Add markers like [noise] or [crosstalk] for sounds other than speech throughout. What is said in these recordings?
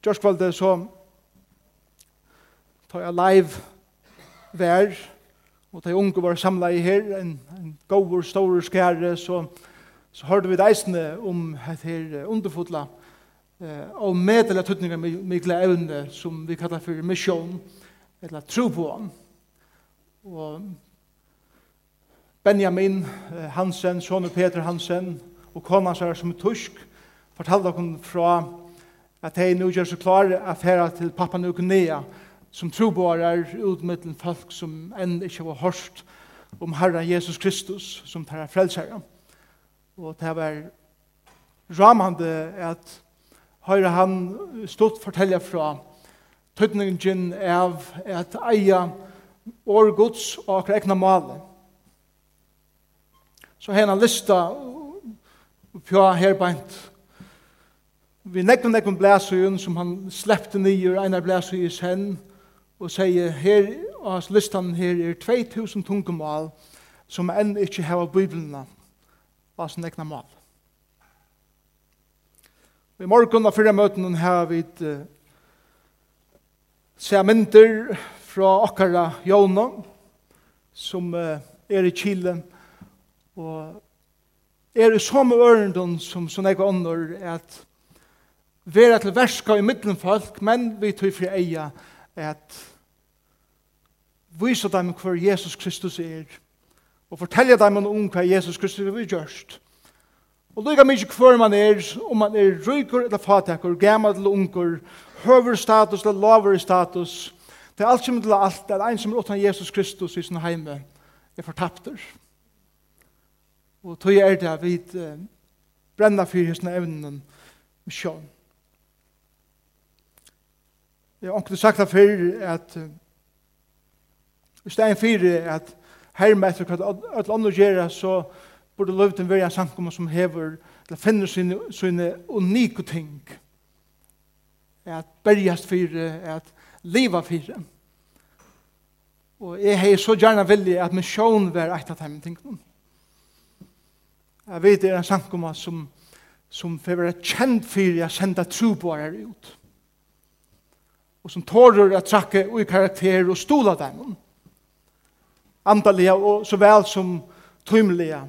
Gjørskvalde så tar jeg live vær, og de unge var samla i her, en, en gåvor, stor skære, så, så hørte vi deisende om et her underfotla, eh, og medelig tøtninger med mykle evne, som vi kallar for misjon, eller tro på han. Og Benjamin Hansen, Sonu Peter Hansen, og konan som er som er tusk, fortalte dere fra at hei nu gjør seg klare affæra til pappa Nukunea, som troboarar er utmiddelen folk som enn ikkje var hørst om Herren Jesus Kristus som tar frelsere. Og det var ramande at høyre han stått fortelle fra tøtningen av at eia år gods og akkurat egna male. Så henne lista på her beint vi nekven nekven blæsøyen som han slepte nyer, einar blæsøy i sen, og sier, her, og listan her er 2000 tungumal som enn ikke heva biblina, og hans nekna mal. I morgen av fyrre møten har vi uh, se myndir fra okkara Jona, som uh, er i Chile, og er i samme ørendon som sånne ikke ånder, at vera til verska i middelen folk, men vi tog fri eia at vise dem hva Jesus Kristus er, og fortelle dem om hva Jesus Kristus er gjørst. Og lukka mykje hva man er, om man er ryker eller fatakur, gammal eller unger, høver status eller laver status, det er alt som til alt, det er ein som er utan Jesus Kristus i sin heime, er fortapter. Og tog er det vi brenna fyrir hos evnen med sjån. Jeg har ikke sagt det før at hvis det er en for at herme etter hva et andre gjør så burde løvden være en samkommer som hever eller finner sine, sine unike ting. At bergast for at liva for og jeg har så gjerne vilje at min sjån var et av dem tingene jeg vet det er en samkommer som som får være kjent for jeg sender tro på her ut og som tårer å trakke og i karakter og stola dem. Andalige og så vel som tøymlega.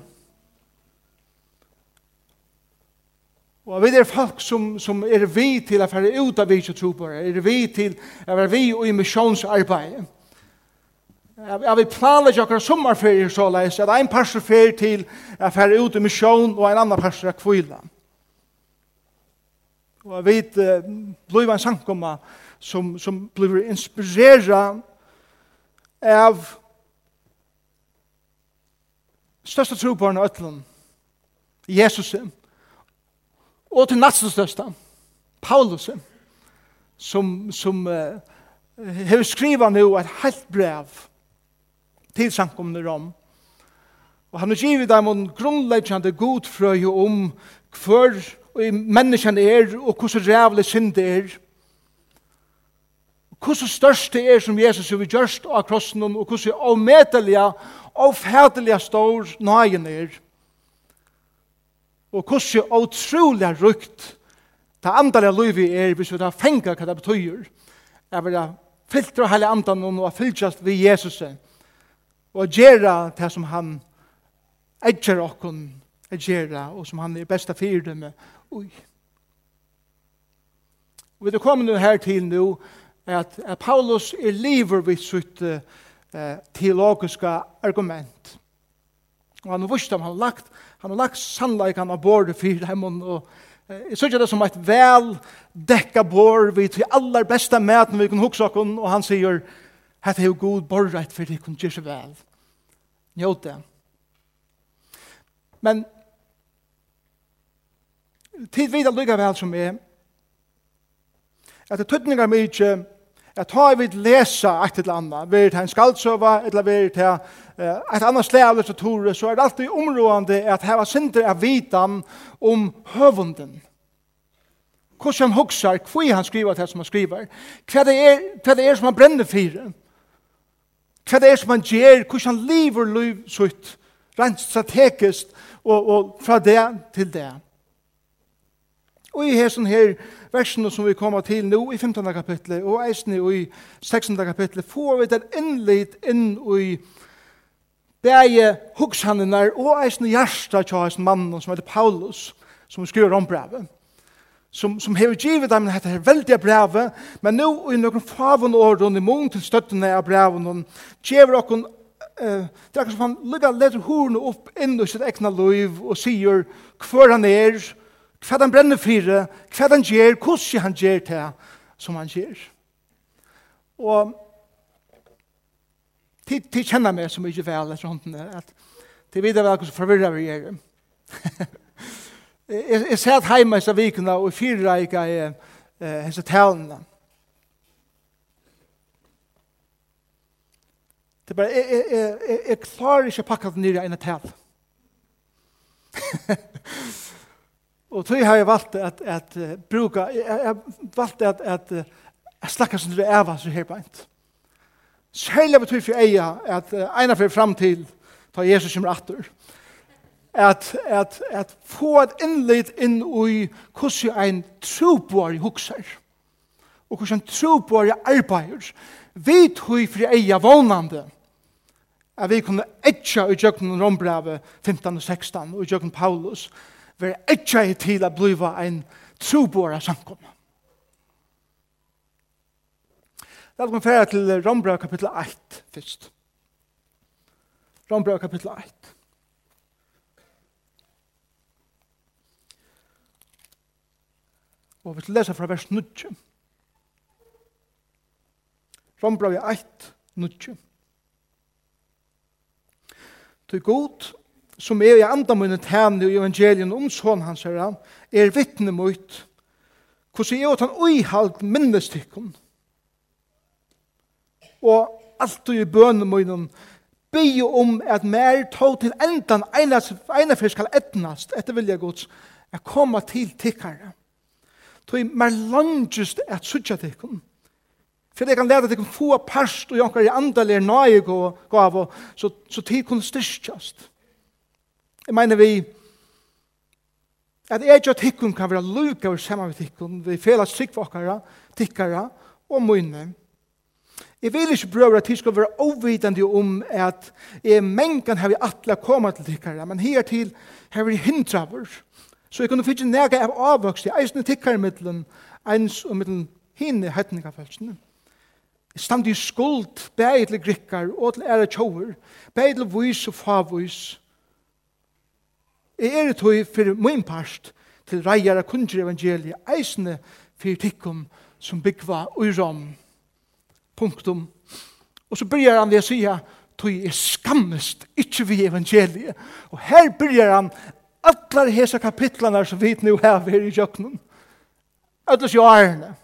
Og vi er folk som, som er vi til å fære ut av vi som tror på det. Er vi til å være vi og i misjonsarbeidet. Jeg vil planlegge akkurat sommerferier så leis, at en parser fer til å fære ut i misjon og en annan parser er kvila. Og jeg vet, uh, blir en sankumma, som, som blir inspireret av største trobaren av Øtland, Jesus, og til natsen største, Paulus, som, som uh, har skrivet nå et helt brev til samkomne Rom. Og han har givet dem en grunnleggjende god frøy om hver og menneskene er, og hvordan rævlig synd er, hvordan størst det er som Jesus har gjørst av krossen, og hvordan avmedelige, fædelige stor nøyen er, og hvordan utrolig rukt det andre livet er, hvis vi da fenger hva det betyr, er vel filtre hele andan og fylltjast ved Jesus, og gjøre det som han edger okken, gjøre, og som han er besta fyrdømme. Ui. Og vi er kommet her til nå, at, at Paulus er lever ved sitt uh, teologiska argument. Og han visste om han har lagt, han har lagt sannleikan av bordet for dem, og uh, jeg synes det som et vel dekka bord vid til aller beste maten vi kan huksa oss, og han sier, hette er jo god borreit for det kunne gjøre seg vel. Njøt det. Men tid videre lykka vel som er, at det tøtninger mye, at ta vidt lesa et eller annet, vi er en skaldsøva, eller vi er et annet slag av litteratur, så er det alltid områdende at heva synder av vitan om høvunden. Hvordan han hoksar, hva han skriver til som han skriver, hva det er, hva det er som han brenner for, hva det er som han gjør, hvordan han lever liv sutt, rent strategisk, og, og fra det til det. Og i hessen her versene som vi kommer til nå i 15. kapitlet og eisene i 16. kapitlet, får vi den innlitt inn i bæge hugshandene og eisene hjersta til hans mannen som heter Paulus, som skriver om brevet. Som, som hever givet dem dette her veldige brevet, men nå i noen favon åren i mån til støttene av breven, gjever okken eh det er som han lukka leter horn opp inn i sitt egna liv og sier hver han er hva han brenner fire, hva han gjør, hvordan han gjør det som han gjør. Og de, de kjenner meg så mye vel etter hånden der, at de vet vel hvordan forvirrer vi gjør. jeg, jeg ser at hjemme i vikene og fire reik i hese talene. Det er bare, jeg, jeg, jeg, jeg klarer ikke å pakke det nye enn et tal. [laughs] Og tog har jeg valgt at, at uh, bruka, jeg har valgt at, at uh, slakka sin til Eva som her beint. Særlig betyr for Eia at uh, eina fyrir fram til ta Jesus som rattur. At, at, at få et innlit inn i hvordan ein troboar hukser, Og hvordan en troboar arbeider. Vi tog for Eia vånande at vi kunne etja i jøkken rombrevet 15 og 16 og i jøkken Paulus være ikke i til å bli en trobåra samkomne. La oss fære til Rombra kapittel 1 først. Rombra kapittel 1. Og vi skal lese fra vers 9. Rombra 1, 9. Til god som er i andre mine tænne i evangelien om sånn hans herre, er vittne mot hvordan jeg at han uihalt minnestikken. Og alt du i bønene mine be om at mer tog til endan ene fyr skal etnast etter vilja gods er koma til tikkare. Tog mer langest at sutja tikkum. For jeg kan leda at få parst og jonkar i andalir nøye gav, så, så tid kunne styrkjast. Jeg mener vi at jeg og tikkun kan være lukka over saman vi tikkun, vi fela sikk for okkara, tikkara og munne. Jeg vil ikke prøve at jeg skal være overvidende om at jeg mengen har vi atle koma til tikkara, men her til har vi hindraver. Så jeg kunne finne nega av avvokst i eisne tikkara middelen, eins og middelen hinne hettningafelsen. Jeg stand i skuld, beid til grikkar og til ære tjover, beid til vis og favvis, Jeg er tog for min part til reier av kunder evangeliet eisende for tikkum som byggva ui rom. Punktum. Og så byrjar han ved å sige tog er skammest ikke vi evangeliet. Og her byrjar han allar hesa kapitlene som vi nu har her i jöknum. Ödlas jo ærene.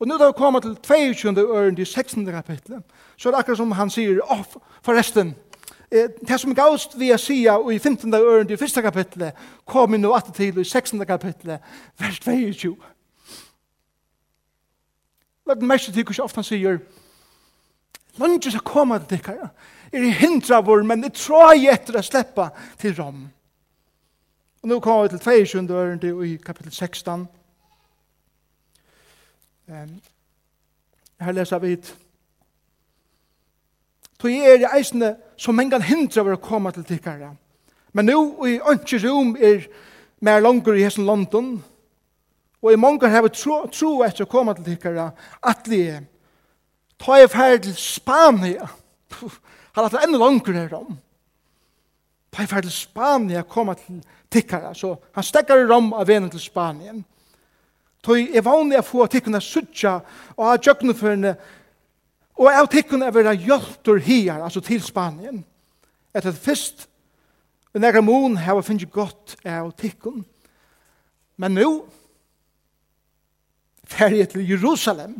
Og nå da vi kommer til 22. øren, i 16. kapitlet, så er det akkurat som han sier, oh, forresten, for det som gavst vi å sia i 15. øren i 1. kapitlet, kom inn og atter til i 16. kapitlet, vers 22. Lagt mest til hvordan ofte han sier, Lange skal komme til dere, er i hindra vår, men det tror jeg etter å slippe til Rom. Og nå kommer vi til 22. øren i kapittel 16. Um, her leser vi hit. Tog er i eisene som mengan hindra var å komme til tikkara. Men nu i ønske rom er mer langer i hessen London, og i mange har tro, tro etter å komme til tikkara, at vi ta i ferd til Spania, har hatt enda langer her om. Ta i ferd til Spania komme til tikkara, så han stekkar i rom av venen til Spanien. Tøy er vanlig å få tikkene suttja og ha jøkneførende tikkara Og av tikkun er være hjelter her, altså til Spanien, etter det først, fyrst en negra mån hava finnst godt av tikkun. Men nå, ferie til Jerusalem,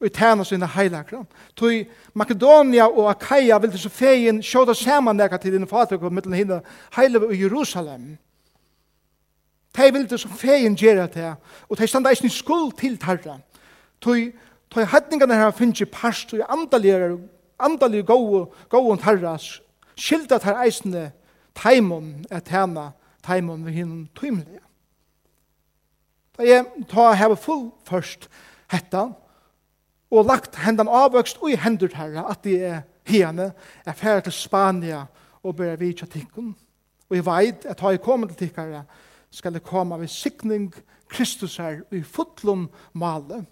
og tæna sine heilakra. Tui Makedonia og Akaia vil til så fegin sjåda saman nega til dine fatrik og mittel hinna heilave og Jerusalem. Tei vil til så feien gjerra det, og tei standa eisne skuld til tarra. Tui ta hætningarna her finnes i parst og i andalige, andalige gode, gode tarra, skilda tar eisne taimon et hana, taimon vi hin tøymelige. Da jeg ta heva full først hetta, og lagt hendan avvøkst og i hendur herra, at de er hene, er ferdig til Spania og bør vi tja tikkun. Og jeg veit at ha jeg kommet til tikkare, skal det komme ved sikning Kristus her i fotlom male,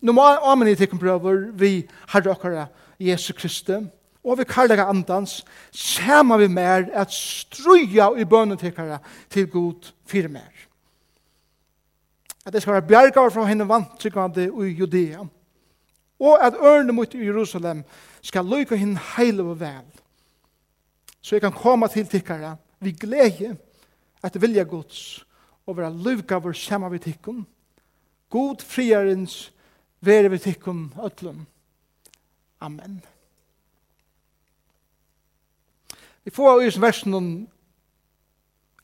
Nå må amen i tikkun prøver vi herre okkara Jesu Kristi og vi karlaga andans sama vi mer at struja i bønnen tikkara til god fyrir mer. At det skal være bjergar fra henne vantryggande i Judea og at ørne mot Jerusalem skal lykke henne heil og vel så jeg kan komme til tikkara vi glede at vilja gods og være lyvgaver sama vi tikkun God friarens Vere vi tikkum ötlun. Amen. Vi får i versen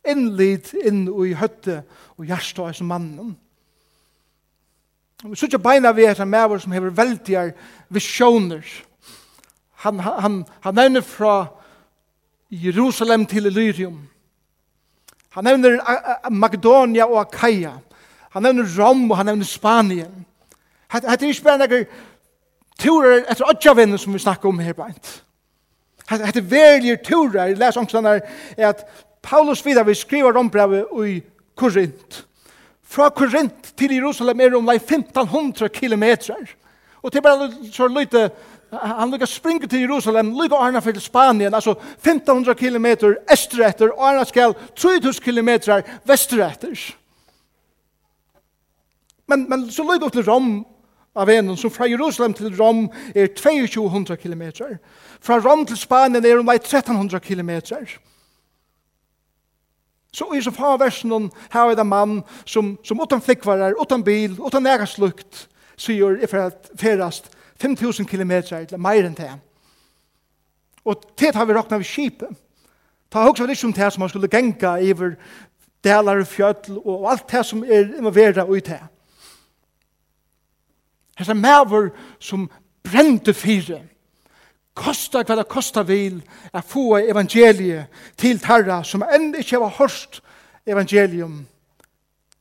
innlid inn i høtte og hjertet av mannen. Vi sier ikke beina vi er som er som hever veldige visjoner. Han, han, han nevner fra Jerusalem til Illyrium. Han nevner Makedonia og Akaia. Han nevner Rom og han nevner Spanien. Hette er ikke bare noen turer etter åttjavinnen som vi snakker om her beint. Hette er verlige turer, les ångsten on er at Paulus vidar vi skriver om brevet i Korint. Fra Korint til Jerusalem er det om 1500 kilometer. Og til bare så lite, han lukka springa til Jerusalem, lukka Arna fyrir Spanien, altså 1500 kilometer estretter, og Arna skal 3000 kilometrar vestretter. Men, men så lukka opp til Rom, av venen, så fra Jerusalem til Rom er 2200 kilometer. Fra Rom til Spanien er omvei 1300 kilometer. Så i så far versen her er det mann som, som utan flikkvarer, utan bil, utan nægaslukt, sier i ferast 5000 kilometer, eller mer enn det. Og tid har vi råkna ved skipet. Ta også litt om det som man skulle genga iver delar og fjöll og alt det som er involvera ut det. Hetta maver som brente fire. Kosta hva det kosta vil å få evangeliet til tarra som enn ikke var hørst evangelium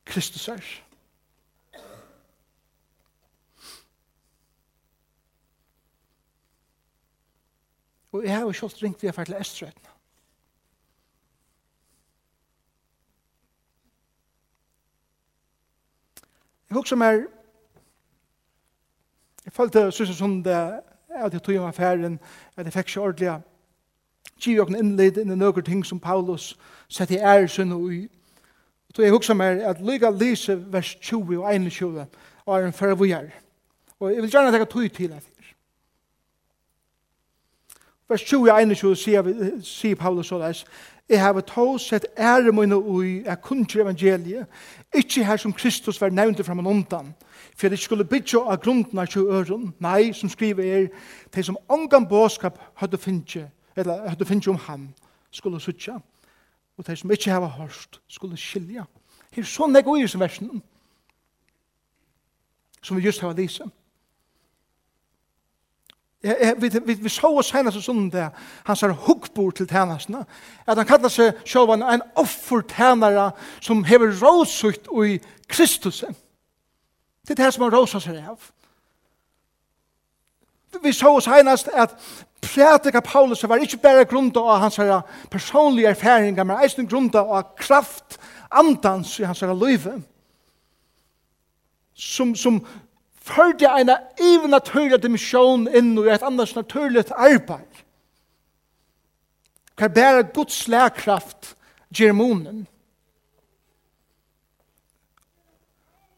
Kristus er. Og jeg har jo kjølt ringt vi har til Estretna. Jeg husker meg Jeg følte sysser sånn det at jeg tog om affæren, at jeg fikk ikke ordentlig giv jo innleid inn i noen ting som Paulus sett i æresyn og i. Og tog jeg huksa meg at lyga lyse vers 20 og 21 og er en fyrre vujar. Og jeg vil gjerne tenke tog til at her. Vers 20 og 21 sier, sier Paulus så des, Jeg har tog sett ære mine ui, er kun evangeliet, Ikke her som Kristus var nevnt fram og undan, for det skulle bytja av grunden av tjue øren, nei, som skriver er, de som ångan båskap hadde finnje, eller hadde finnje om ham, skulle suttja, og de som ikke hava hørst, skulle skilja. Her er sånn jeg går i som versen, som vi just har lyset vi, vi, vi så oss henne som sånn det, han sier hukkbord til tjenestene, at han kallar seg selv en offertænare som hever råsukt i Kristus. Det er det som han råsa seg av. Vi så oss henne at prædika Paulus var ikke bare grunda av hans personlige erfaringer, men eisen grunda av kraft andans i hans løyve. Som, som, førte en even naturlig dimensjon inn i et annars naturlig arbeid. Hva bærer Guds lærkraft gjør munnen?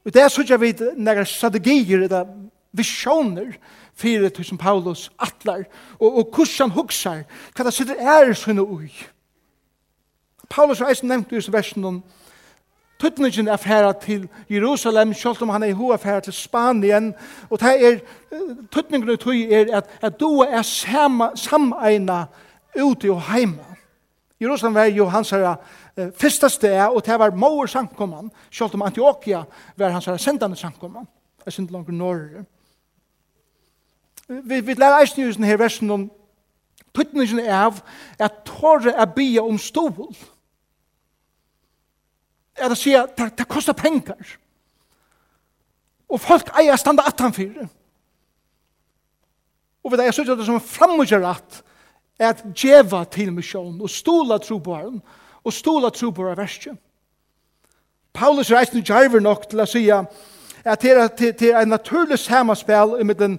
Og det er så jeg vet når jeg strategier eller visjoner for det som Paulus atler og, og hvordan han hukser hva det sitter er sånne ui. Paulus har eisen nevnt i versen om tøtningen er færa til Jerusalem, selv om han er i hoa færa til Spanien, og det er, tøtningen er tøy er at, at du er sama, ute og heima. Jerusalem var jo hans herre fyrsta sted, og det var mor samkomman, selv om Antioquia var hans herre sendande samkomman, er sind langt norr. Vi, vi lærer eisen i denne versen om tøtningen er av at tåre er bia om stovul, er å si at det, det koster penger. Og folk eier standa atan fyrir. Og vi synes at det som en framgjørat er at djeva til misjon og stola tro på han og stola tro på haren verste. Paulus reisende djerver nok til å si at det er, det er en naturlig samanspel i den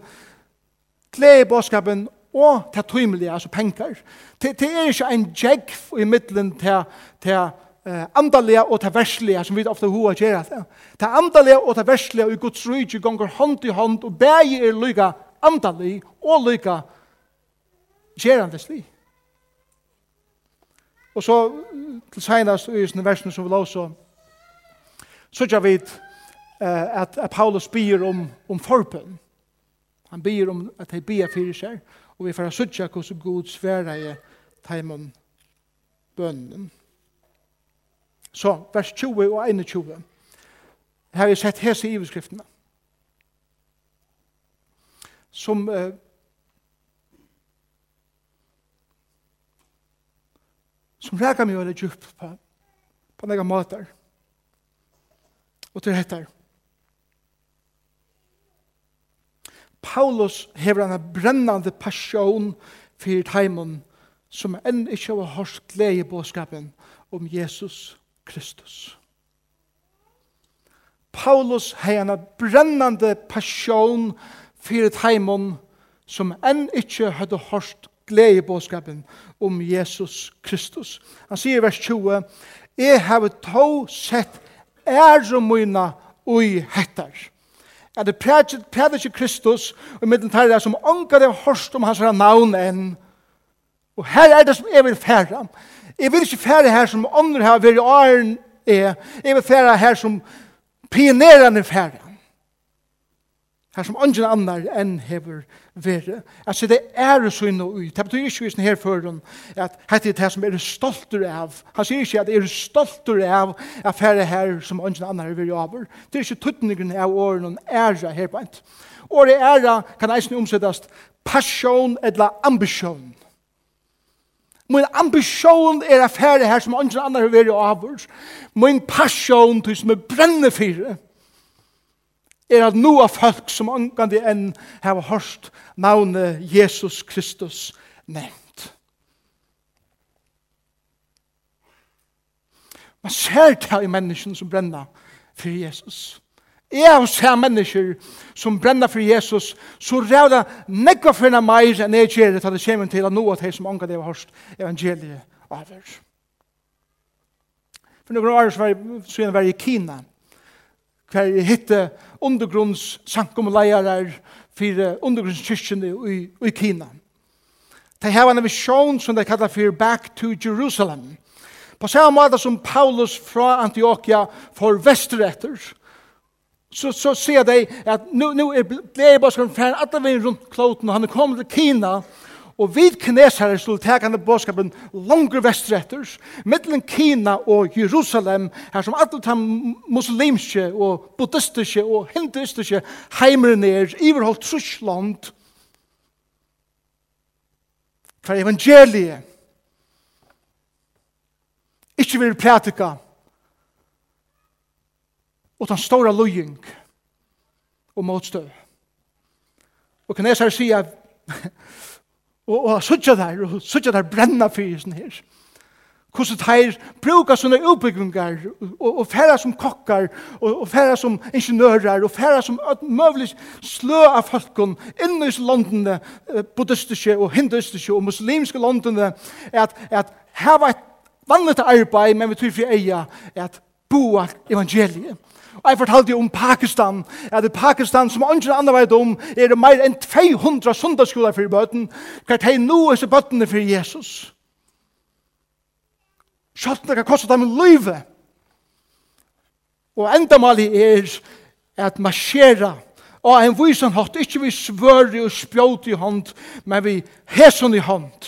glede i bådskapen og til tøymelige, altså penger. Det, det er ikke en djegg i midten til, til eh, andalega og ta verslige, som vi ofte hoa gjerra det. Ta andalega og ta verslige, og i Guds rujtje gonger hånd i hånd og bægi er lyga andalig og lyga gjerande sli. Og så til senast i sånne versene som vi la så så tja vi uh, at, at Paulus byr om, om forbund. Han byr om at de byr fyrir seg og vi får sutja hos god sværa i taimon bønnen. Så vers 20 og 21. Her er sett hese i beskriftene. Som eh, som rækka mig veldig djupt på, på nega matar og til hettar. Paulus hever en brennande passion for teimen som enn ikkje har hørt glede i bådskapen om Jesus Kristus. Paulus hei en brennande passion fyrir teimun som enn ikkje hadde hørt glede bådskapen om Jesus Kristus. Han sier i vers 20, «Jeg har to sett ære mine ui hettar». Er det præder ikke Kristus, og mitt entarre som ångar det hørst om hans navn enn. Og her er det som jeg vil fære, Jeg vil ikke fære her som andre har vært i åren er. Jeg vil fære her som pionerende fære. Her som andre andre enn hever vært. Altså det er så inne og ut. Det betyr ikke hvis den her føren at dette er det som er stolter av. Han sier ikke at er stolter av at fære her som andre andre har vært i åren. Det er ikke tøttningen av åren og ære her på en. Året ære kan eisen omsettes passion eller ambition. Min ambisjon er affære her som andre andre har vært avhørs. Min passion til som er brennende fire er at noe av folk som omgående enn har hørt navnet Jesus Kristus nevnt. Man ser det i mennesken som brenner for Jesus. Jeg har sett mennesker som brenner for Jesus, så rævda nekva for henne meir enn jeg gjør det, det kommer til at noe av de som anker det har hørt evangeliet over. For noen år så jeg var i Kina, hver jeg hitte undergrunns sankomleier for undergrunnskirkene i, i Kina. De har en visjon som de kallar for Back to Jerusalem. På samme måte som Paulus fra Antioquia for vestretter, så, så ser de at nu, nu er gledebåskapen færen at vi rundt kloten, og han er kommet til Kina, og vid kinesere skulle tekende båskapen langer vestretter, mittelen Kina og Jerusalem, her som alle de muslimske og buddhistiske og hinduistiske heimerne er, iverholdt Trusland, for evangeliet, ikke vil prætika, og den stora løying og motstøv. Og kan jeg sær si at [laughs] og, og suttja der, og suttja der brenna fyrisen her. Hvordan teir bruka sånne utbyggingar og, og færa som kokkar og, og færa som ingeniører og færa som møvlig slø av folken innu i landene buddhistiske og hinduistiske og muslimske landene at, at hava et vanligt arbeid men vi tror for eia at boa evangeliet Og jeg fortalte jo om Pakistan, at i Pakistan, som andre andre vet om, er det mer enn 200 sundagsskoler for bøten, hva er det nå er bøtene for Jesus. Skjøttene kan koste dem livet. Og enda mali er at marsjera og en visan hatt, ikke vi svøri og spjåt i hånd, men vi heson i hånd,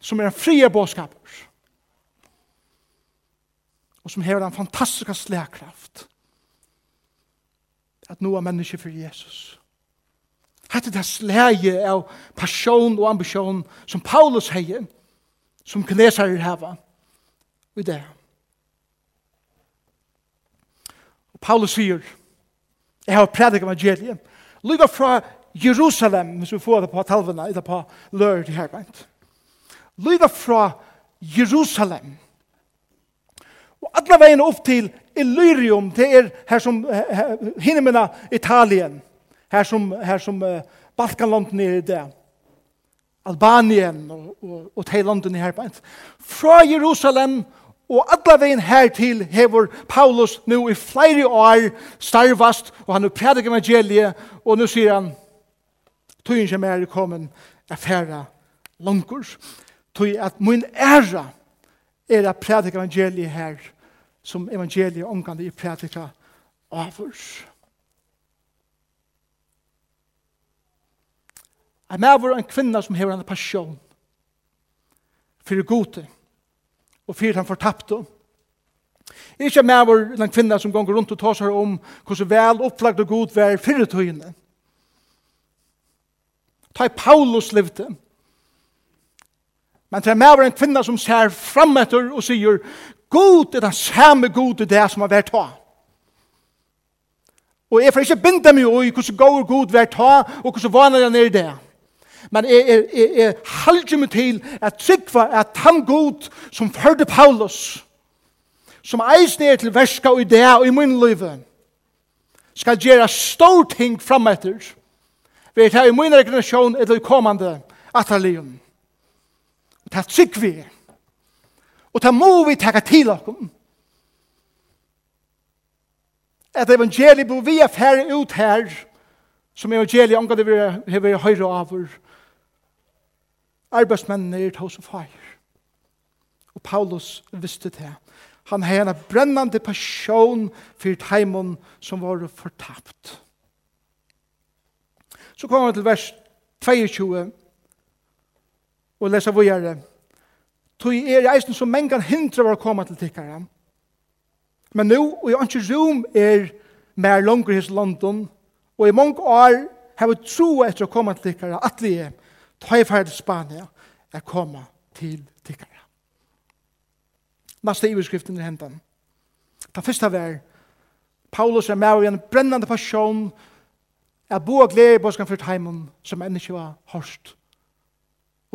som er en frie bådskap og som hever en fantastisk slagkraft at noe mennesker for Jesus. Hette det slage av passion og ambisjon som Paulus heier som kineser heva, i det. Og Paulus sier, jeg har prædik evangeliet, lyga fra Jerusalem, hvis vi får det på talvene, eller på lørd i herbeint. Lyga fra Jerusalem, Og alle veien opp til Illyrium, det er her som, hinnemina Italien, her som, her som uh, Balkanlanden er det, Albanien og, og, og Thailandene her på en. Fra Jerusalem og alle veien her til hever Paulus nå i flere år starvast, og han har prædik evangeliet, og nå sier han, tøyen som er kommet er færre langkurs, tøy at min æra, er at prædik evangeliet her, som evangeliet omgående i prædika avurs. Jeg med var en kvinne som hever en passion for gode og for han fortapte. Ikke med vår en kvinne som ganger rundt og tar seg om hvordan vel opplagt og god vær fyrir tøyene. Ta i Paulus levde. Men det er med en kvinna som ser fram etter og sier God er den samme God i det som har vært ta. Og jeg får ikke binde meg i hvordan god God vært ta og hvordan vaner han er i det. Men jeg, jeg, jeg, jeg halder meg til at tryggva at han god som førde Paulus som eis ned til verska og idea og i min liv skal gjøre stor ting fram etter ved det i min regnasjon er det kommande atalien det trygg vi er. Og det må vi takke til okkom. At evangeliet bor vi er færre ut her, som evangeliet omgå det vi har høyre av oss. Arbeidsmennene er tås og feir. Og Paulus visste det. Han har en brennande passion for teimen som var fortapt. Så kommer vi til vers 22 og lesa vågjere. Tog er eisen som mengan hindra var å komme til tikkara. Men nu, og i anki rum er mer langer hos London, og i mange år har vi tro etter å komme til tikkara, at vi er, ta i ferd til Spania, er koma til tikkara. Nasta iverskriften er hendan. Ta fyrsta vær, Paulus er med i en brennande passion, er bo og glede i boskan fyrt heimen, som enn ikke var hårst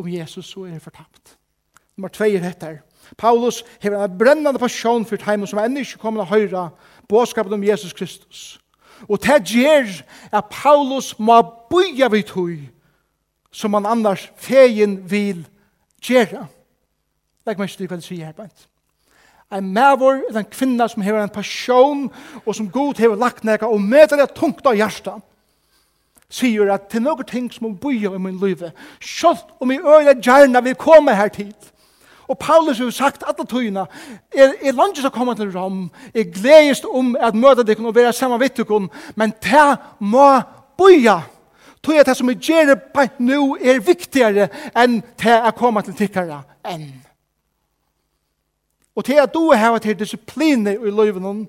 om Jesus så er det fortapt. Nummer 2 er dette. Paulus hever en brennande passion for heimen som ennå ikke kommer å høre bådskapet om Jesus Kristus. Og det gjør at Paulus må bøye vidt høy som han annars feien vil gjøre. Legg meg ikke til hva det sier her, Bent. En mævor, en kvinna som hever en passion og som god hever lagt nega og det tungt av hjertet sier at til noen ting som må boja i min liv, selv om jeg øyne gjerne vil komme her tid. Og Paulus har sagt alle tøyene, er, er lander som kommer til Rom, er gledest om at møte dere og være sammen med dere, men det må boja. Tøy at det som er gjerne på nå er viktigere enn det å komme til tikkere enn. Og til at du har vært til disipliner i livet noen,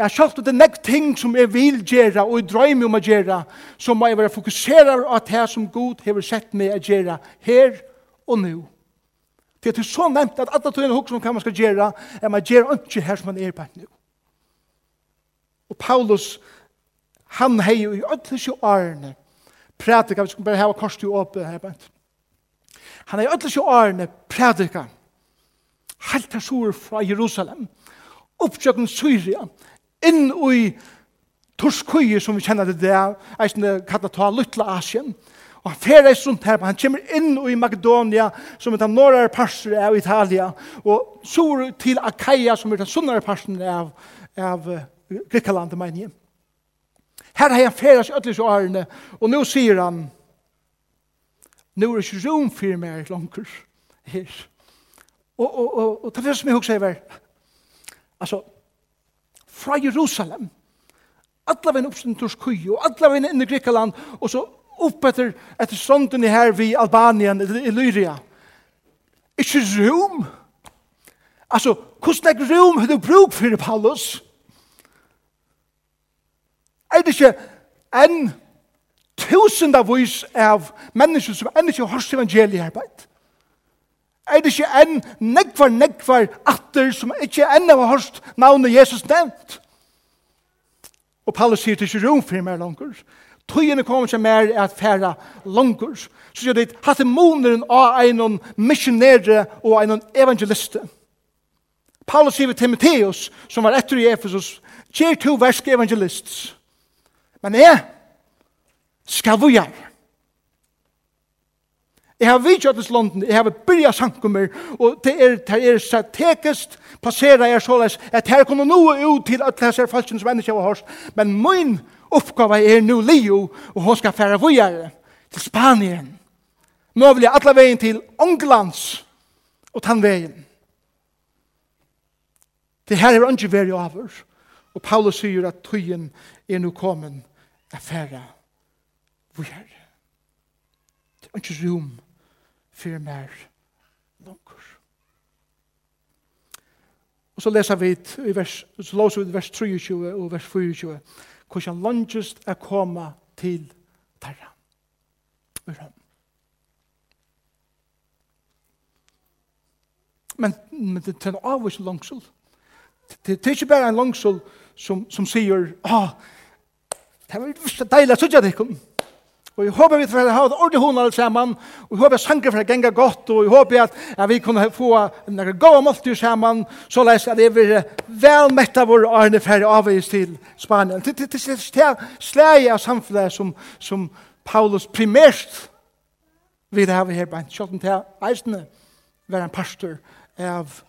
Jeg har sjalt det er nek ting som jeg vil gjøre, og jeg drømmer om å gjøre, så må jeg være fokuseret av det som Gud har sett meg å gjøre, her og nå. Det er så nevnt at alle tøyene hukker om hva man skal gjøre, er man gjør ikke her som man er på nå. Og Paulus, han har jo i alle sju årene, prædika, vi skal bare hava korset jo åpne her, bænt. Han har i alle sju årene prædika, helt her sur fra Jerusalem, oppsøkken Syria, inn i Torskøye, som vi kjenner det der, eisne kattata Luttla Asien, og han ferdes rundt her, han kommer inn i Makedonia, som er den norra parser av Italia, og sur til Akaia, som er den sunnare parser av, av Grikaland, mener jeg. Her har han ferdes i ødelige årene, og nå sier han, nå er det ikke rom for meg langer her. Og, og, og, og det er som jeg husker over. Altså, fra Jerusalem. Alla veien oppstånd til Turskøy, og alla veien inn i Grekaland, og så opp etter, etter stånden her vid Albanien, eller Lyria. Ikke rom. Altså, hvordan er rom har du bruk for, Paulus? Er det ikke en tusendavis av vis av mennesker som enda ikke har hørt evangeliet arbeid? er det ikke enn nekvar, nekvar atter som ikke enn av hørst navnet Jesus nevnt. Og Paulus sier til ikke rom for meg langer. Tøyene kommer ikke mer at færa langer. Så sier det, hatt moneren av en missionere og en evangeliste. Paulus sier til Timotheus, som var etter i Ephesus, kjer to versk evangelists. Men jeg skal vi gjøre Jeg har vidtjøtt i London, jeg har byrja sankummer, og det er, det er strategisk passera jeg såleis, at her kunne noe ut til at det er falskens menneske var hørst, men min oppgave er nu Leo, og hun skal fære vujere til Spanien. Nå vil jeg alle veien til Ånglands, og tannveien. Det her er ikke veri over, og Paulus sier at tøyen er nu kommet, er fære vujere. Det er ikke rom for mer langer. Og så leser vi i vers, så låser vi i vers 23 og vers 24 hvordan langest er kommet til terra. Uram. Men, men det er en avvis langsel. Det, er ikke bare en langsel som, som sier, ah, det var deilig, så gjør det ikke. Og jeg håper vi får ha et ordentlig hund alle sammen. Og jeg håper sanger får genga godt. Og jeg håper at, at vi kunne få noen gode måltid sammen. Så leis at jeg vil vel mette våre årene ferdig avvis til Spanien. Det er til, til slæg av samfunnet som, som Paulus primært vil ha her på en kjøtten til eisene være en pastor av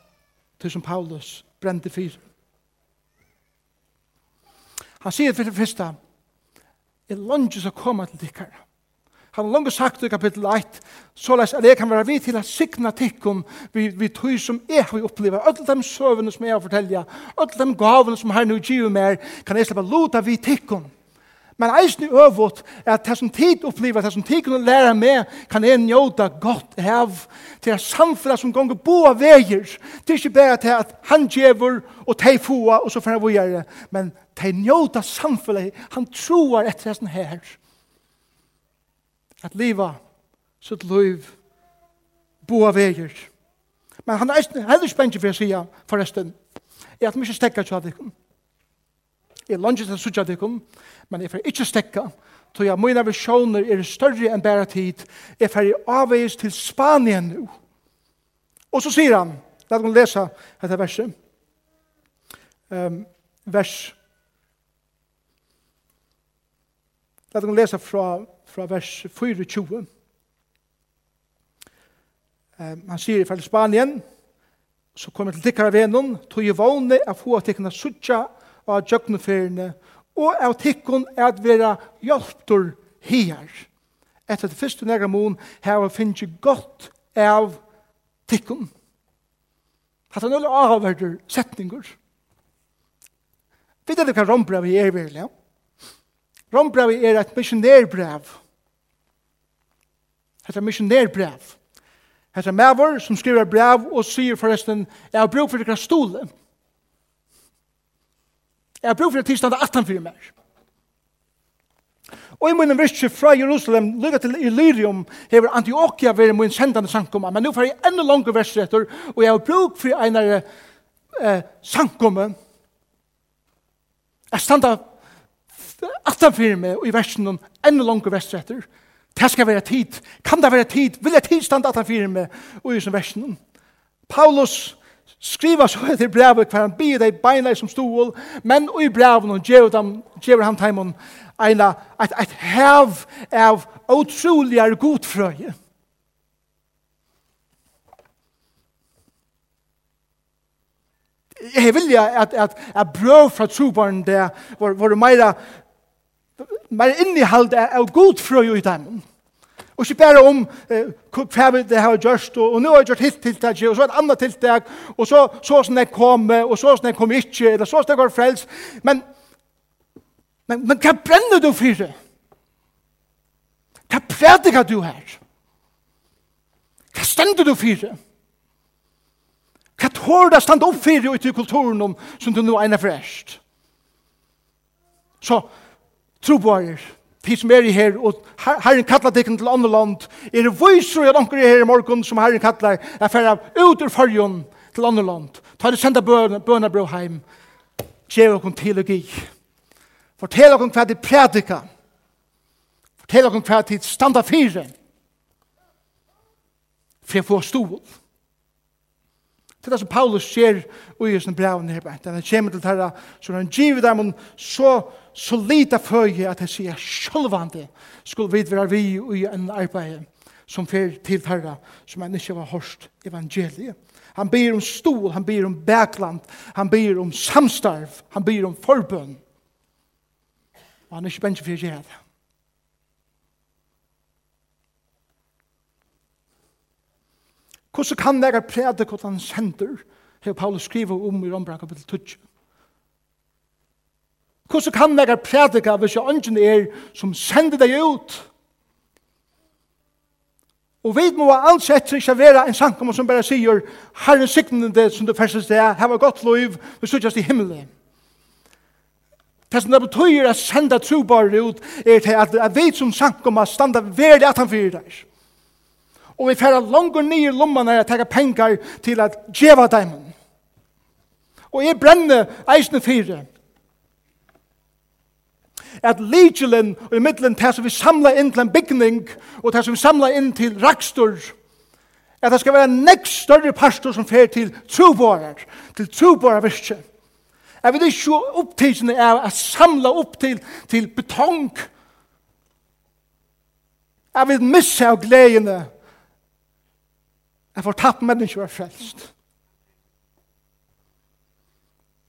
det som Paulus brente fyr. Han sier for det første, er langt som kommer til tikkere. Han har langt sagt i kapittel 1, så lest at jeg kan være vidt til å signa tikkum vi, vi tog som jeg har opplevd, alle de søvene som jeg har fortelja, alle de gavene som har nu givet meg, kan jeg slippe lota vi tikkum. Men eisen i øvått er at det som tid opplever, det som tid kunne lære meg, kan jeg njóta godt hev til at samfunnet som gonger av veier. Det er ikke bare til at han djever og teg foa og så får han vågjere, men de njóta samfunnet, han troar etter det her. At liva, sitt liv, bo av veier. Men han er heller spennende for å si forresten, er at vi ikke stekker til at vi kommer. Jeg langt til å sutja dikkum, men jeg får ikke stekka, tog jeg mine visjoner er større enn bæra tid. Jeg får avveis til Spanien nu. Og så sier han, la oss lesa dette verset. Um, vers. La oss lesa fra, fra vers 24. Um, han sier i Spanien, så kommer til tikkara vennom, tog jeg vågne av få tikkene sutja dikkum, av tjøkkenferiene, og av tikkun at vera hjelptur her. Etter det første nære mån her finnes godt av tikkun. Hatt han nødvendig avhverder setninger. Vet du hva rombrevet er virkelig? Rombrevet er et missionærbrev. Det er missionærbrev. Det er maver som skriver brev og sier forresten, jeg har brug for dere stolen. Jeg har brug for at tilstande 18 fyrir mer. Og i munnen virkje fra Jerusalem, lykka til Illyrium, hever Antioquia veri mun sendande sankumma, men nu får jeg enda langer versettur, og jeg har brug for einar eh, sankumma, jeg standa 18 fyrir meg, og i versen enda langer versettur, det skal være tid, kan det være tid, vil jeg tid standa 18 fyrir meg, og i versen Paulus, skriva så etter brevet hver han byr deg beinleis som stol, men i brevet og gjør han teimen eina, et, et hev av utroligere godfrøye. Jeg vil ja at, at, at brøv fra trobarn der var, var meira, meira innihald av godfrøye i dem. Og ikke bare om eh, hva vi det har gjort, og, og nå har jeg gjort hitt tiltak, og så et annet tiltak, og så, så sånn jeg kom, og så sånn jeg kom ikke, eller så sånn jeg var frelst. Men, men, men hva brenner du for det? Hva prediker du her? Hva stender du for det? Hva tår du stande opp for det ute i kulturen om, som du nå er frelst? Så, tro på her, de som er i her, og Herren kallar tikkene til andre land, er det viser at anker er her i morgen som Herren kallar, er færre ut ur fargen til andre land. Ta det senda bøna bønabrø heim, gjev okon teologi. Fortell okon hva de prædika. Fortell okon hva de standa fire. For jeg får stol. Det er det som Paulus ser i sin brevn her. Han kommer til dette, så han giver dem så så lite føje at jeg sier sjølvande skulle vi være vi i en arbeid som fer til herra, som han ikke var hørst evangeliet. Han ber om stol, han ber om bækland, han ber om samstarv, han ber om forbønn. Og han er ikke bensje for å gjøre det. Hvordan kan dere hva han sender? Her Paulus skriver om i Rombra kapitel 12. Hvordan kan jeg prædika hvis jeg ønsken er som sender deg ut? Og vi må ansett ikke være en sankum som bare sier Herren signen det som du færstes det, hava godt liv, vi suttjast i himmelen. Det som det betyr å senda trobare ut er til at, at vi som sankum standa verlig at han fyrir der. Og vi færa langt nye lomman her at tega pengar til at djeva dem. Og jeg brenner eisne fyrir at legelen og i middelen til som vi samla inn til en bygning og til som vi samla inn til rakstor at det skal være en nekst større pastor som fer til trobårer til trobårer virkje jeg vil ikke se opptidsene av at samla opp til, til betong jeg vil missa av gledene jeg får tapp mennesker frelst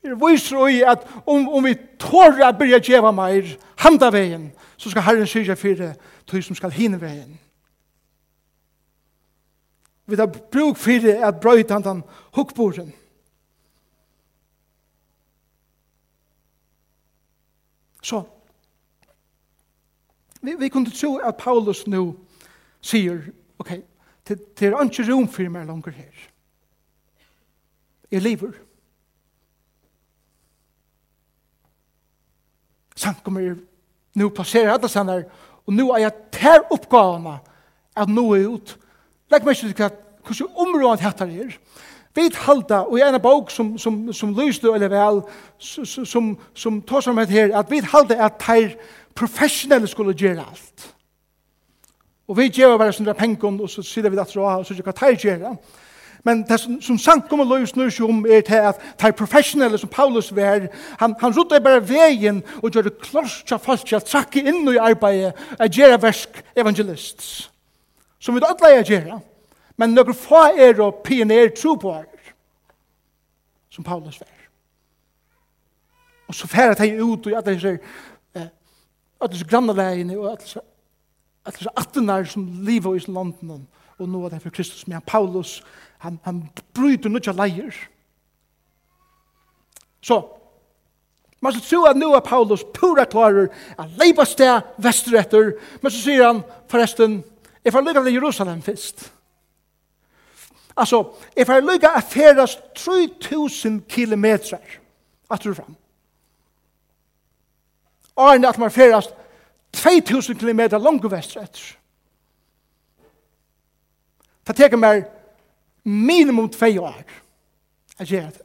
er viser i at om, om vi tårer at byrja djeva meir handa veien, så skal Herren syrja fyrir tog som skal hinne veien. Vi tar bruk fyrir at brøyta han den hukkboren. Så, vi, vi kunne tro at Paulus nu sier, ok, det er ikke rom for meg langer her. Jeg lever. Jeg lever samkommer nu alle sånne her, og nå er jeg tär oppgavene at nå er ut. Lägg mig inte att hvordan området heter er. Vi halda og i en bok som som som lyste eller vel, som som tar som heter her, at vi halda at tär professionelle skulle gjøre alt. Og vi gjør bare sånne penger, og så sitter vi der og så gjør kan tär göra. Men det som, som sankum og løy snur seg om er til at de professionelle som Paulus var, han, han rutta bare veien og gjør det klart til folk til å trakke inn i arbeidet at gjøre versk evangelist. Som vi da alle er gjøre, men noen få er og pioner tro på er, som Paulus var. Og så færre de ut og alle at alle disse grannalegene og alle disse, alle disse attenar som lever i London og nå er det for Kristus men Paulus, han, han bryter nødja leier. Så, man skal tro at nå er Paulus pura klarer at leipa sted vestretter, men så sier han forresten, jeg får lykke til Jerusalem først. Altså, jeg får lykka at feras 3000 kilometer at du fram. Arne at man feras 2000 kilometer langt vestretter. Det teker meg minimum 2 år at gjøre det.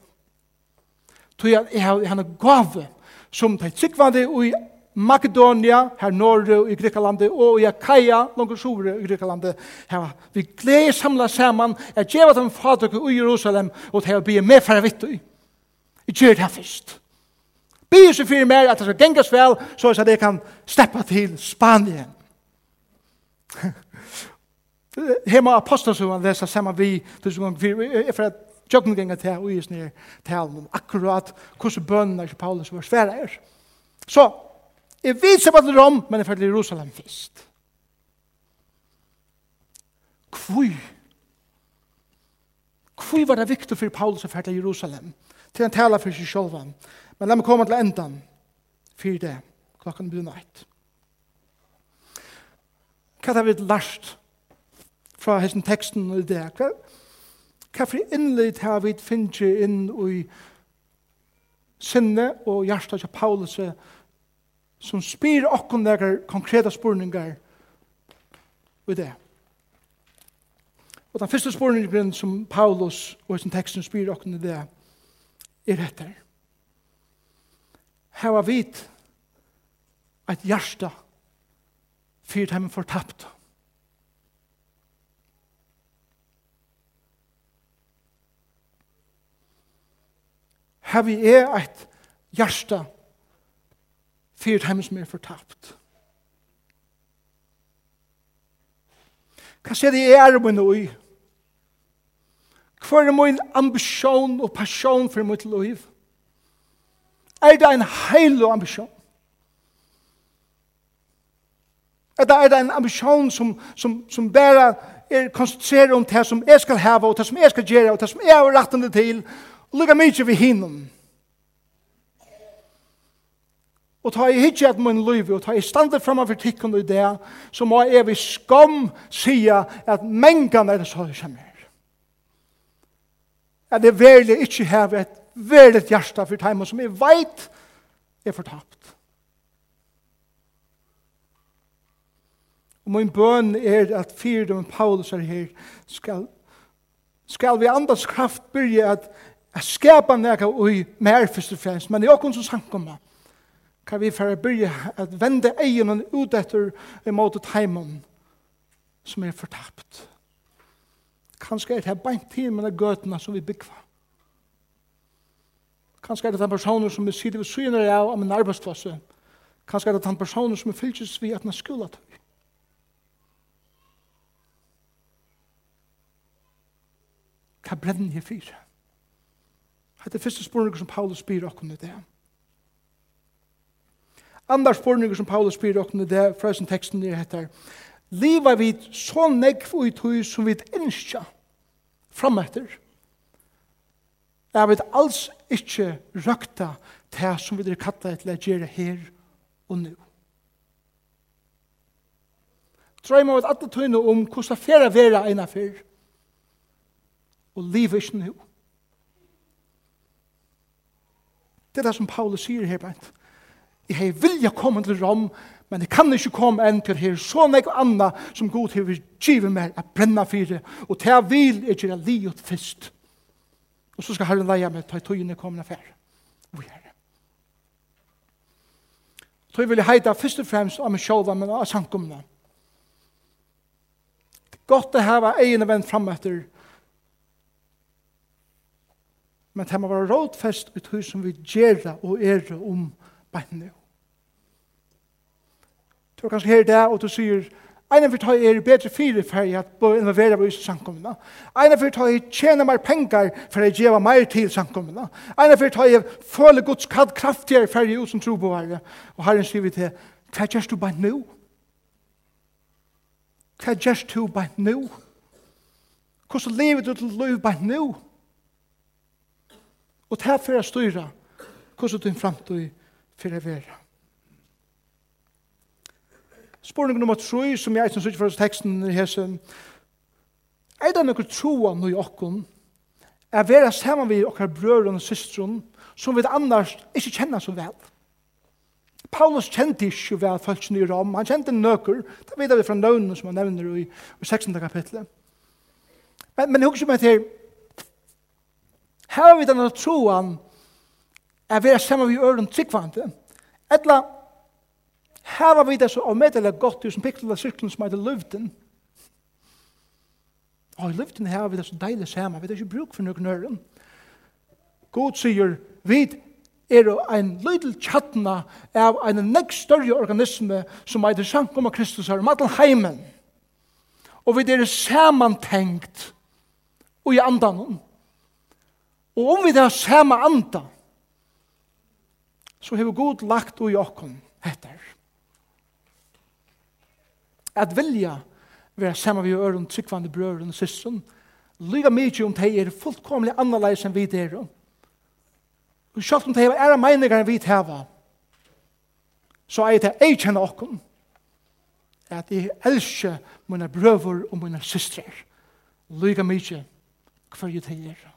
Tog jeg, jeg har en gave som de tryggvande i Makedonia, her norre i Grekalandet, og i Akaia, langt sore i Grekalandet. Her, vi gleder samla saman, jeg gjør dem fader i Jerusalem, og til å bli med for vitt i. Jeg gjør det her først. Be seg for meg at det skal gengas vel, så at jeg kan steppa til Spanien. [laughs] Hema apostelsugan lesa sama vi, for at tjøkningenga til og is nere talen om akkurat hvordan bønene til Paulus var svære er. Så, jeg vet seg bare Rom, men jeg Jerusalem fest. Kvui. Kvui var det viktig for Paulus å følge Jerusalem til han taler for seg selv. Men la meg komme til endan for det. Klokken blir nøyt. Hva har vi lært fra hessen teksten og det her. Hva for innlitt har vi finnet inn i sinne og hjertet av Paulus som spyr okkur der konkrete spurningar og det. Og den første spurningen som Paulus og hessen teksten spyr okkur i det er etter. Her var vi et hjerte for dem har vi er et hjärsta fyrt dem som er fortapt. Hva ser det er min ui? Hva er min ambisjon og passion for mitt liv? Er det en heil og ambisjon? Er det, er det en ambisjon som, som, som bare er konsentreret om det som jeg skal heve, og det som jeg skal gjøre, og det som jeg har rettende til, Og lukka mykje vi hinnom. Og ta i hitje at mun liv, og ta i standet framme for tikkun i det, så må jeg vi skam sia at mengan er det så det kommer. At det verlig ikkje heve et verlig hjärsta for teimen som jeg veit er fortapt. Og min bøn er at fyrdom Paulus er her skal skal vi andas kraft byrja at at skapa nekka ui mer først og fremst, men i okkur som sankumma, kan vi færa byrja at vende egen ut etter i måte heimon som er fortapt. Kanskje er det her beint til med gøtene som vi byggva. Kanskje er det den personen som vi sitter ved syner av om en arbeidsplasse. Kanskje er det den personen som vi fylkes vi at den er skola til. Hva brenner jeg fyrir? Hette er første spurninger som Paulus spyr okkur i det. Andra spurninger som Paulus spyr okkur i det, fra sin teksten er hette, Liva vid så negv og i tøy som vid innskja frametter, er vid alls ikkje røkta det som vi er katta til å her og nu. Drøyma við alle tøyne om hvordan det vera eina fyrir, og livet ikkje nu. Det er det som Paulus sier her bænt. Jeg har vilja komme til Rom, men jeg kan ikke komme enn til her så nek og anna som god har givet meg at brenna for og til jeg vil er gjøre livet først. Og så skal Herren leie meg til tøyene kommende affær. Og vi er det. Så jeg vil heida først og fremst av meg sjåva, men av sankumna. Godt å hava egne venn fram etter men det må være rådfest ut hur som vi gjør og er om beinne. Du er kanskje her i dag, og du sier, Einar fyrir tøy er bedre fire for at bo involvera vi i samkomna. Einar fyrir er tjena mer pengar for at djeva mer til samkomna. Einar fyrir er føle Guds kall kraftigere fyrir ut som tro på herre. Og herren sier vi til, hva gjerst du bare nu? Hva gjerst du bare nu? Hvordan lever du til liv bare nu? Og det her for å styre hvordan din framtid for å være. Spørning nummer 3, som jeg synes ikke for teksten i hesen, er det noen troa nå i okken, er vera saman vi okkar brøren og systeren, som vi annars ikke kjenner så vel. Paulus kjente ikke vel folk i Rom, han kjente nøkker, det vet vi fra nøvnene som han nevner i, i 16. kapitlet. Men, men jeg husker meg til, Her har vi denne troen er vi sammen vi øren tryggvante. Etla, her vi det så avmedelig godt som pikler av sirkelen som heter løvden. Og i løvden her vi det så deilig sammen. Vi har ikke bruk for noen øren. God sier, vi er en lydel tjattna av en nekk større organisme som er det sankum av Kristus her, matel heimen. Og vi er samantengt og i andanon. Og om vi det har samme anda, så har vi god lagt ui okkom etter. At vilja være samme vi øren, tryggvande brøren og syssen, lyga mykje om det er fullkomlig annerleis enn vi det er. Og selv om det er ære meninger enn vi det er, så er det jeg kjenner okkom, at jeg elsker mine brøver og mine systrer, lyga mykje hver det er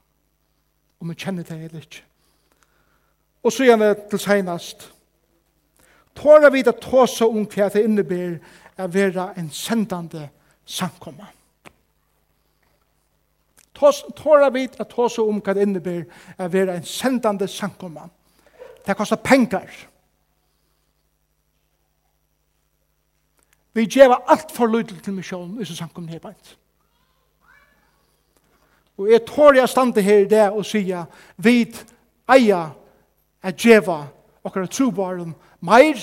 om vi kjenner det eller ikke. Og så gjerne til senast. Tåra vi det tåsa om hva det innebærer er vera en sendande samkomma. Tåra vi det tåsa om hva det innebærer er vera en sendande samkomma. Det kostar pengar. Vi gjeva alt for lydel til misjonen i som samkomna her bænt. Og jeg tår jeg stande her i det og sier, vi eia er djeva okkar trobaren meir,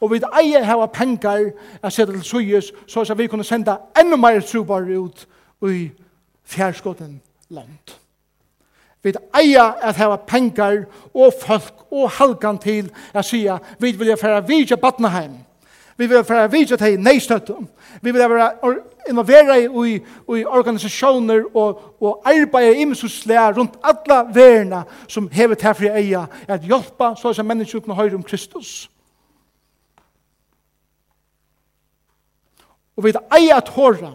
og vi eia hava pengar er sette til suyes, så at vi kunne senda enda meir trobar ut i fjærskotten land. Vi eia at hava pengar og folk og halkan til at sier, vi vil færa vidja Batnaheim, Vi vil være vidtja til neistøttum. Vi vil være involvera i, i organisasjoner og, og arbeide i imsuslega rundt alla verna som hever til fri eia at hjelpa så som mennesker kunne høre om Kristus. Og vi vil eia at håra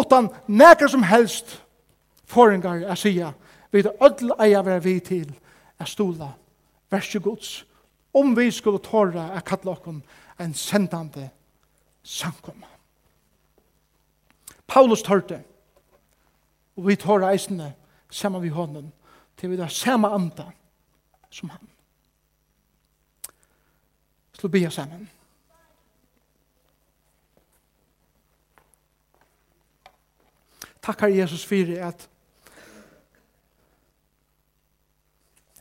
utan nekar som helst foringar er sia vi vil öll eia vera vi til er stola versjogods om vi skulle tåra å kalla okken en sendande samkomma. Paulus tørte, og vi tåra eisene sammen vi hånden, til vi har samme anda som han. Slå bia sammen. Takkar Jesus fyrir at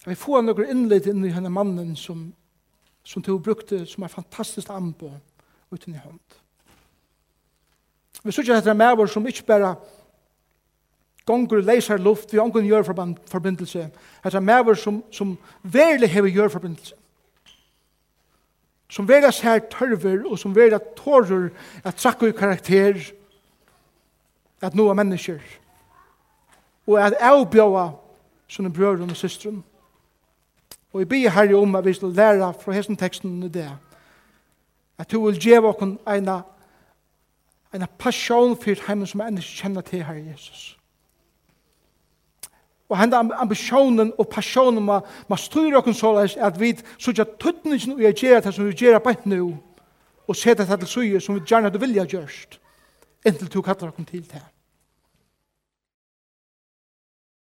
vi får noen innlitt inn i henne mannen som som du brukte som er fantastisk ambo uten i hånd. Vi sier at det er med som ikke bare gonger leisar luft, vi har gjør forbindelse, at det er med som, som verlig har gjørforbindelse. Som verlig ser tørver, og som verlig tårer at trakk i karakter, at noe mennesker, og at avbjøa sånne brødre og systeren. Og jeg ber herre om at vi skal lære fra hesten teksten i det. At du vil gjøre oss en, en passion for heimen som jeg ikke kjenner til herre Jesus. Og henne ambisjonen og passionen må, ma styrir okkur såleis at vi sutja tuttningin og jeg gjerra det som vi gjør på nu og seta det til suju som vi gjerne vil ha gjørst inntil du kallar oss til det.